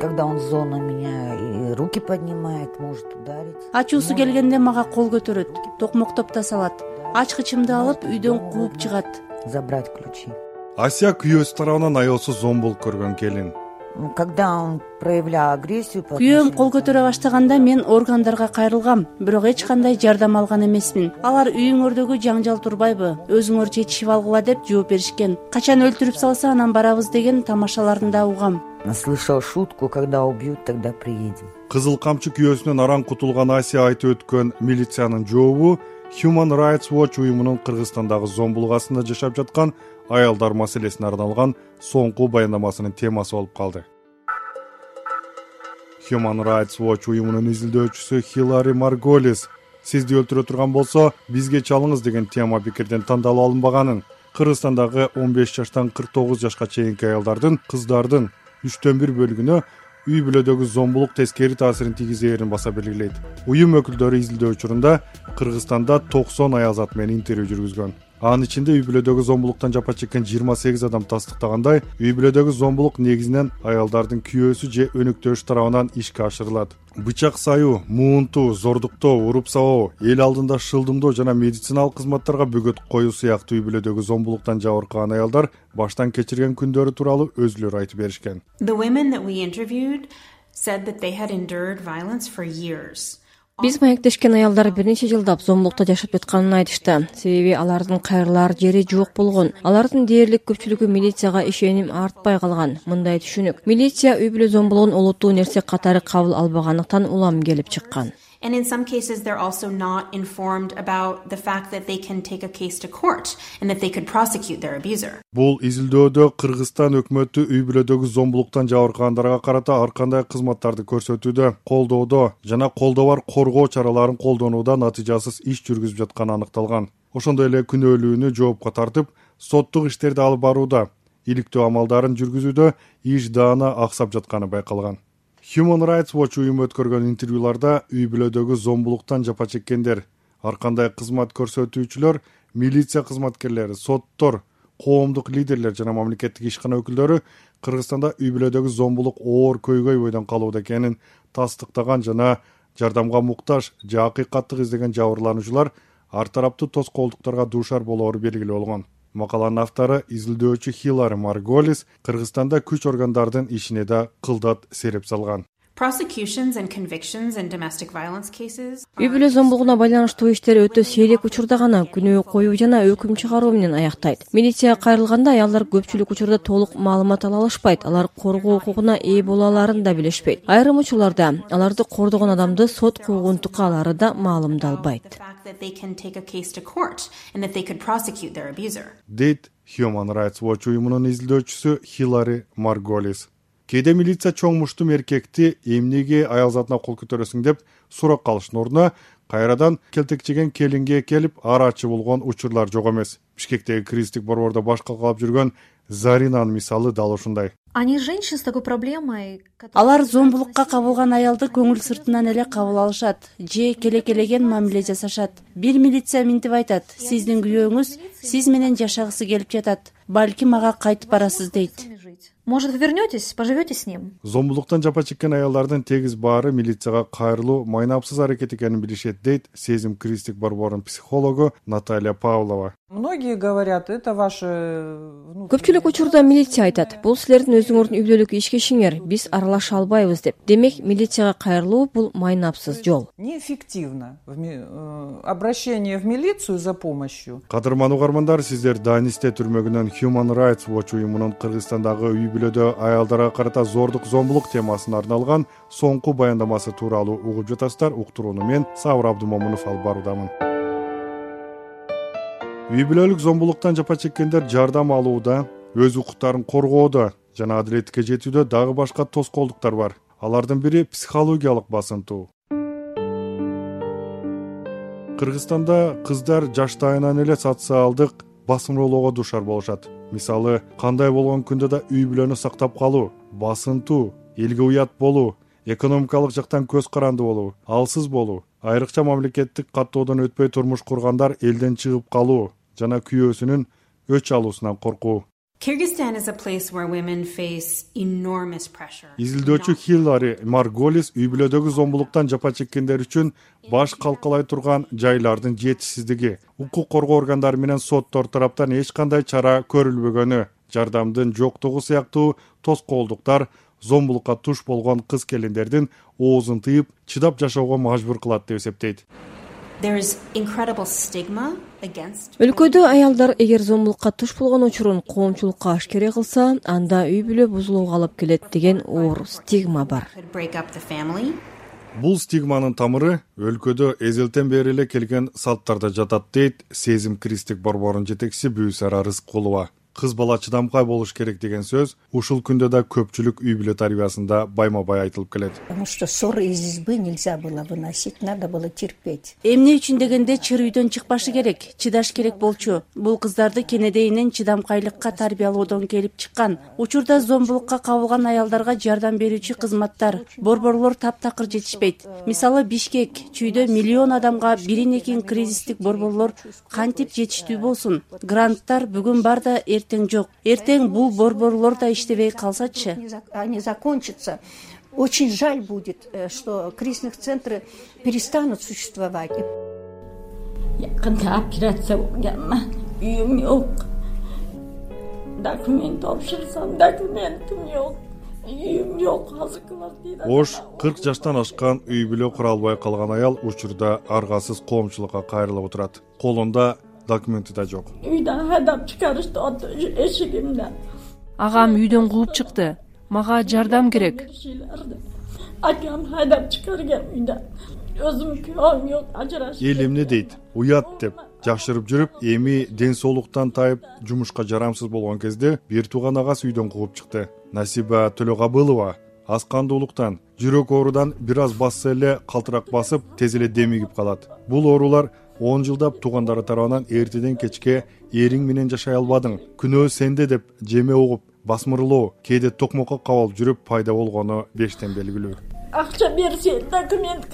когда он зол на меня и руки поднимает может ударить. Ачуусу келгенде мага кол көтөрөт токмоктоп да салат. ачкычымды алып үйдөн кууп чыгат. Забрать ключи. Асия күйөөсү тарабынан аялсыз зомбулук көргөн келин. Когда он проявлял агрессию күйөөм кол көтөрө баштаганда мен органдарга кайрылгам бирок эч кандай жардам алган эмесмин. Алар үйүңөрдөгү жаңжал турбайбы өзүңөр чечишип алгыла деп жооп беришкен. Качан өлтүрүп салса анан барабыз деген тамашаларын да угам слышал шутку когда убьют тогда приедем. Кызыл камчы күйөөсүнөн араң кутулган асия айтып өткөн милициянын жообу human rights watch уюмунун кыргызстандагы зомбулук астында жашап жаткан аялдар маселесине арналган соңку баяндамасынын темасы болуп калды. Human rights watch уюмунун изилдөөчүсү хилари марголис сизди өлтүрө турган болсо бизге чалыңыз деген тема пикирден тандалып алынбаганын кыргызстандагы он беш жаштан кырк тогуз жашка чейинки аялдардын кыздардын үчтөн бир бөлүгүнө үй бүлөдөгү зомбулук тескери таасирин тийгизээрин баса белгилейт. Уюм өкүлдөрү изилдөө учурунда кыргызстанда токсон аял зат менен интервью жүргүзгөн. Анын ичинде үй бүлөдөгү зомбулуктан жапа чеккен жыйырма сегиз адам тастыктагандай үй бүлөдөгү зомбулук негизинен аялдардын күйөөсү же өнөктөшү тарабынан ишке ашырылат бычак саюу муунтуу зордуктоо уруп сабоо эл алдында шылдыңдоо жана медициналык кызматтарга бөгөт коюу сыяктуу үй бүлөдөгү зомбулуктан жабыркаган аялдар баштан кечирген күндөрү тууралуу өзүлөрү айтып беришкен биз маектешкен аялдар бир нече жылдап зомбулукта жашап жатканын айтышты. Себеби алардын кайрылаар жери жок болгон. Алардын дээрлик көпчүлүгү милицияга ишеним артпай калган. Мындай түшүнүк. Милиция үй бүлө зомбулугун олуттуу нерсе катары кабыл албагандыктан улам келип чыккан and in some cases they're also not informed about the fact that they can take a case to court and that they could prosecute their abuser. Бул изилдөөдө кыргызстан өкмөтү үй бүлөдөгү зомбулуктан жабыркагандарга карата ар кандай кызматтарды көрсөтүүдө колдоодо жана колдоо бар коргоо чараларын колдонууда натыйжасыз иш жүргүзүп жатканы аныкталган. Ошондой эле күнөөлүүнү жоопко тартып соттук иштерди алып барууда иликтөө амалдарын жүргүзүүдө иш даана аксап жатканы байкалган human rights watch уюму өткөргөн интервьюларда үй бүлөдөгү зомбулуктан жапа чеккендер ар кандай кызмат көрсөтүүчүлөр милиция кызматкерлери соттор коомдук лидерлер жана мамлекеттик ишкана өкүлдөрү кыргызстанда үй бүлөдөгү зомбулук оор көйгөй бойдон калууда экенин тастыктаган жана жардамга муктаж же акыйкаттык издеген жабырлануучулар ар тараптуу тоскоолдуктарга дуушар болоору белгилүү болгон макаланын автору изилдөөчү хилари марголис кыргызстанда күч органдардын ишине да кылдат сереп салган үй бүлө зомбулугуна байланыштуу иштер өтө сейрек учурда гана күнөө коюу жана өкүм чыгаруу менен аяктайт. Милицияга кайрылганда аялдар көпчүлүк учурда толук маалымат ала алышпайт. Алар коргоо укугуна ээ боло алаарын да билишпейт. Айрым учурларда аларды кордогон адамды сот куугунтукка алаары да маалымдалбайт. Дейт human rights watch уюмунун изилдөөчүсү хилари марголис кээде милиция чоң муштум эркекти эмнеге аял затына кол көтөрөсүң деп сурап калыштын ордуна кайрадан келтекчеген келинге келип арачы болгон учурлар жок эмес. Бишкектеги кристик борбордо баш калкалап жүргөн заринанын мисалы дал ушундай. Они женщин с такой проблемой алар зомбулукка кабылган аялды көңүл сыртынан эле кабыл алышат же келекелеген мамиле жасашат бир милиция минтип айтат. сиздин күйөөңүз сиз менен жашагысы келип жатат. Балким ага кайтып барасыз дейт может вы вернетесь поживете с ним? Зомбулуктан жапа чеккен аялдардын тегиз баары милицияга кайрылуу майнапсыз аракет экенин билишет дейт сезим кристик борборунун психологу наталья павлова многие говорят это ваше көпчүлүк учурда милиция айтат. Бул силердин өзүңөрдүн үй бүлөлүк ишкечиңер биз аралаша албайбыз деп. Демек милицияга кайрылуу бул майнапсыз жол. неэффективно э, обращение в милицию за помощью. Кадырман угармандар сиздер данисте түрмөгүнөн human rights watch уюмунун кыргызстандагы үй бүлөдө аялдарга карата зордук зомбулук темасына арналган соңку баяндамасы тууралуу угуп жатасыздар. Уктурууну мен сабыр абдымомунов алып баруудамын үй бүлөлүк зомбулуктан жапа чеккендер жардам алууда өз укуктарын коргоодо жана адилеттикке жетүүдө дагы башка тоскоолдуктар бар. Алардын бири психологиялык басынтуу кыргызстанда кыздар жаштайынан эле социалдык басымдоолоого дуушар болушат. Мисалы кандай болгон күндө да үй бүлөнү сактап калуу басынтуу элге уят болуу экономикалык жактан көз каранды болуу алсыз болуу айрыкча мамлекеттик каттоодон өтпөй турмуш кургандар элден чыгып калуу жана күйөөсүнүн өч алуусунан коркуу is a place where women face enormous pressure. изилдөөчү хиллари марголис үй бүлөдөгү зомбулуктан жапа чеккендер үчүн баш калкалай турган жайлардын жетишсиздиги укук коргоо органдары менен соттор тараптан эч кандай чара көрүлбөгөнү жардамдын жоктугу сыяктуу тоскоолдуктар зомбулукка туш болгон кыз келиндердин оозун тыйып чыдап жашоого мажбур кылат деп эсептейт өлкөдө аялдар эгер зомбулукка туш болгон учурун коомчулукка ашкере кылса анда үй бүлө бузулууга алып келет деген оор стигма бар. Бул стигманын тамыры өлкөдө эзелтен бери эле келген салттарда жатат дейт. Сезим кристик борборунун жетекчиси бүүсара рыскулова кыз бала чыдамкай болуш керек деген сөз ушул күндө да көпчүлүк үй бүлө тарбиясында байма бай айтылып келет. Потому что ссоры из избы нельзя было выносить надо было терпеть. Эмне үчүн дегенде чыр үйдөн чыкпашы керек чыдаш керек болчу. Бул кыздарды кенедейинен чыдамкайлыкка тарбиялоодон келип чыккан. Учурда зомбулукка кабылган аялдарга жардам берүүчү кызматтар борборлор таптакыр жетишпейт. Мисалы бишкек чүйдө миллион адамга бирин экин кризистик борборлор кантип жетиштүү болсун? Гранттар бүгүн бар да эртең жок. Эртең бул борборлор да иштебей калсачы. Они закончатся. Очень жаль будет э, что кризисных центры перестанут существовать. Якында операция болгонмун үйүм жок документ тапшырсам документим жок үйүм жок азыр квартира ош кырк жаштан ашкан үй бүлө кура албай калган аял учурда аргасыз коомчулукка кайрылып отурат. Колунда документи да жок. Үйдөн айдап чыгарышты эшигимден агам үйдөн кууп чыкты. Мага жардам керек. Акам айдап чыгарган үйдөн өзүм күйөөм жок ажырашып эл эмне дейт? Уят деп жашырып жүрүп эми ден соолуктан тайып жумушка жарамсыз болгон кезде бир тууган агасы үйдөн кууп чыкты. Насиба төлөкабылова аз кандуулуктан. Жүрөк оорудан бир аз басса эле калтырак басып тез эле демигип калат. Бул оорулар он жылдап туугандары тарабынан эртеден кечке эриң менен жашай албадың күнөө сенде деп жеме угуп басмырлоо кээде токмокко кабылып жүрүп пайда болгону бештен белгилүү. Акча берсе документ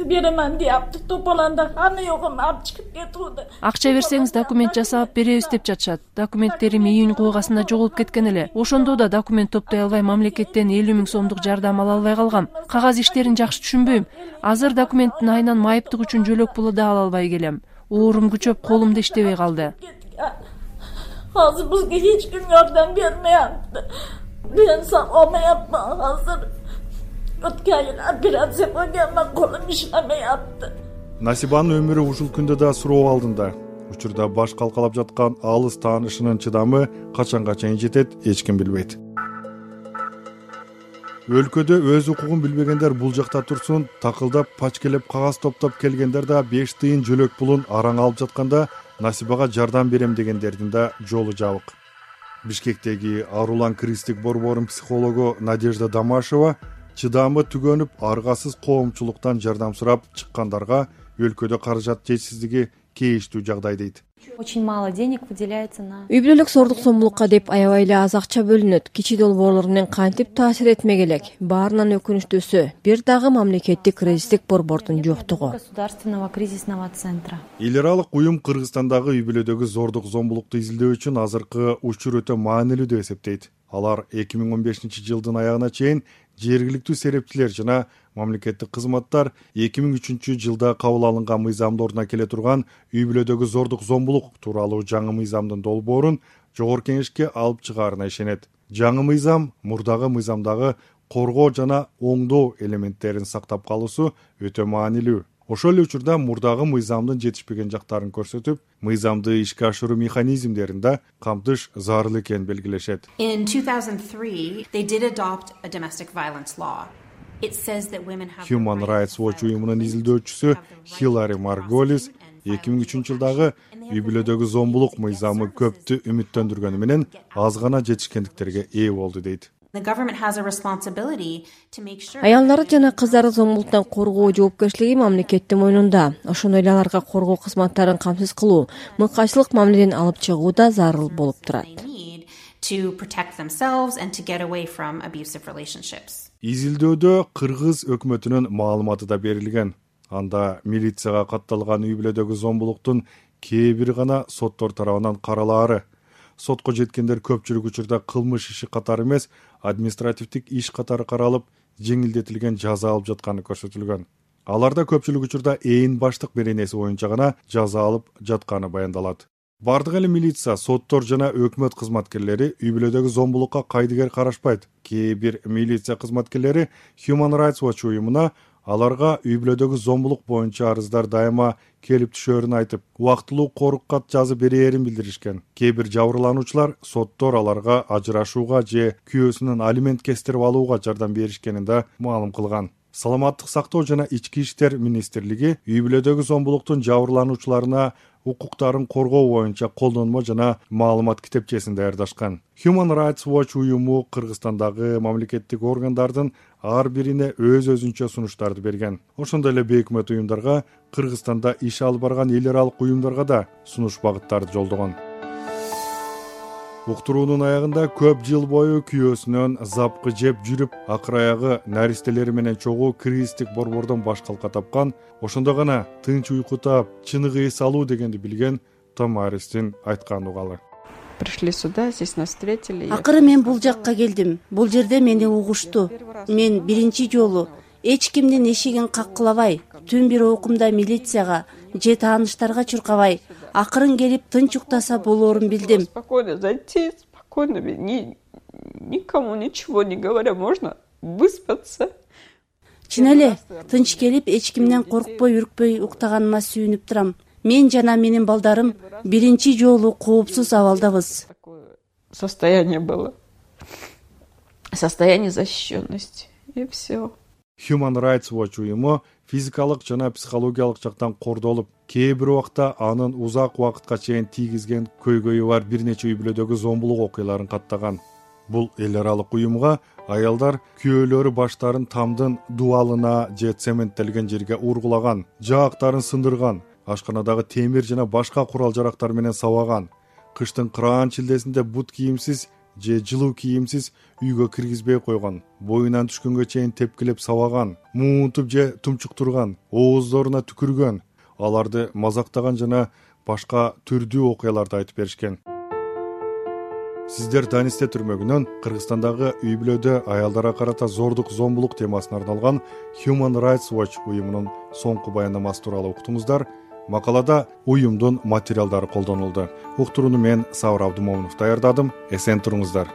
деяпты аны алып чыгып акча берсеңиз документ жасап беребиз деп жатышат. Документтерим июнь койгасында жоголуп кеткен эле. Ошондо да документ топтой албай мамлекеттен элүү миң сомдук жардам ала албай калгам. Кагаз иштерин жакшы түшүнбөйм. Азыр документтин айынан майыптык үчүн жөлөк пулу да ала албай келем оорум күчөп колумда иштебей калды. Азыр бизге эч ким жардам атты мен саламаятмын азыр. Өткөн айы операция болгонмун колум атты насибанын өмүрү ушул күндө да суроо алдында. Учурда баш калкалап жаткан алыс таанышынын чыдамы качанга чейин жетет эч ким билбейт өлкөдө өз укугун билбегендер бул жакта турсун такылдап пачкелеп кагаз топтоп келгендер да беш тыйын жөлөк пулун араң алып жатканда насибага жардам берем дегендердин да жолу жабык. Бишкектеги арулан кристик борборунун психологу надежда дамашева чыдамы түгөнүп аргасыз коомчулуктан жардам сурап чыккандарга өлкөдө каражат жетишсиздиги кейиштүү жагдай дейт. Очень мало денег выделяется на үй бүлөлүк зордук зомбулукка деп аябай эле аз акча бөлүнөт. Кичи долбоорлор менен кантип таасир этмек элек баарынан өкүнүчтүүсү бир дагы мамлекеттик кризистик борбордун жоктугу. государственного кризисного центра. Эл аралык уюм кыргызстандагы үй бүлөдөгү зордук зомбулукту изилдөө үчүн азыркы учур өтө маанилүү деп эсептейт. Алар эки миң он бешинчи жылдын аягына чейин жергиликтүү серепчилер жана мамлекеттик кызматтар эки миң үчүнчү жылда кабыл алынган мыйзамдын ордуна келе турган үй бүлөдөгү зордук зомбулук тууралуу жаңы мыйзамдын долбоорун жогорку кеңешке алып чыгаарына ишенет. Жаңы мыйзам мурдагы мыйзамдагы коргоо жана оңдоо элементтерин сактап калуусу өтө маанилүү ошол эле учурда мурдагы мыйзамдын жетишпеген жактарын көрсөтүп мыйзамды ишке ашыруу механизмдерин да камтыш зарыл экенин белгилешет. Human rights watch уюмунун изилдөөчүсү хиллари марголис эки миң үчүнчү жылдагы үй бүлөдөгү зомбулук мыйзамы көптү үмүттөндүргөнү менен аз гана жетишкендиктерге ээ болду дейт аялдарды жана кыздарды зомбулуктан коргоо жоопкерчилиги мамлекеттин мойнунда. Ошондой эле аларга коргоо кызматтарын камсыз кылуу мыкаачылык мамиледен алып чыгуу да зарыл болуп турат. изилдөөдө кыргыз өкмөтүнүн маалыматы да берилген. Анда милицияга катталган үй бүлөдөгү зомбулуктун кээ бир гана соттор тарабынан каралаары сотко жеткендер көпчүлүк учурда кылмыш иши катары эмес административдик иш катары каралып жеңилдетилген жаза алып жатканы көрсөтүлгөн. Аларда көпчүлүк учурда ээн баштык беренеси боюнча гана жаза алып жатканы баяндалат. Баардык эле милиция соттор жана өкмөт кызматкерлери үй бүлөдөгү зомбулукка кайдыгер карашпайт. Кээ бир милиция кызматкерлери human rights watch уюмуна аларга үй бүлөдөгү зомбулук боюнча арыздар дайыма келип түшөрүн айтып убактылуу корук кат жазып берээрин билдиришкен. Кээ бир жабырлануучулар соттор аларга ажырашууга же күйөөсүнөн алимент кестирип алууга жардам беришкенин да маалым кылган. Саламаттык сактоо жана ички иштер министрлиги үй бүлөдөгү зомбулуктун жабырлануучуларына укуктарын коргоо боюнча колдонмо жана маалымат китепчесин даярдашкан. Human rights watch уюму кыргызстандагы мамлекеттик органдардын ар бирине өз өзүнчө сунуштарды берген. Ошондой эле бейөкмөт уюмдарга кыргызстанда иш алып барган эл аралык уюмдарга да сунуш багыттарды жолдогон. Уктуруунун аягында көп жыл бою күйөөсүнөн запкы жеп жүрүп акыр аягы наристелери менен чогуу кризистик борбордон баш калка тапкан ошондо гана тынч уйку таап чыныгы эс алуу дегенди билген томаристин айткан угалы пришли сюда здесь нас встретили акыры мен бул жакка келдим. Бул жерде мени угушту. Мен биринчи жолу. Эч кимдин эшигин каккылабай. Түн бир окумда милицияга же тааныштарга чуркабай. Акырын келип тынч уктаса болоорун билдим. Спокойно зайти спокойно никому ничего не говоря можно выспаться. Чын эле тынч келип эч кимден коркпой үркпөй уктаганыма сүйүнүп турам мен жана менин балдарым биринчи жолу коопсуз абалдабыз. Состояние было. Состояние защищенности. И все human rights watch уюму физикалык жана психологиялык жактан кордолуп кээ бир убакта анын узак убакытка чейин тийгизген көйгөйү бар бир нече үй бүлөдөгү зомбулук окуяларын каттаган. Бул эл аралык уюмга аялдар күйөөлөрү баштарын тамдын дубалына же цементтелген жерге ургулаган жаактарын сындырган ашканадагы темир жана башка курал жарактар менен сабаган. Кыштын кыраан чилдесинде бут кийимсиз же жылуу кийимсиз үйгө киргизбей койгон. Боюнан түшкөнгө чейин тепкилеп сабаган муунтуп же тумчуктурган ооздоруна түкүргөн. Аларды мазактаган жана башка түрдүү окуяларды айтып беришкен. Сиздер данисте түрмөгүнөн кыргызстандагы үй бүлөдө аялдарга карата зордук зомбулук темасына арналган human rights watch уюмунун соңку баяндамасы тууралуу уктуңуздар макалада уюмдун материалдары колдонулду. Уктурууну мен сабыр абдымомунов даярдадым эсен туруңуздар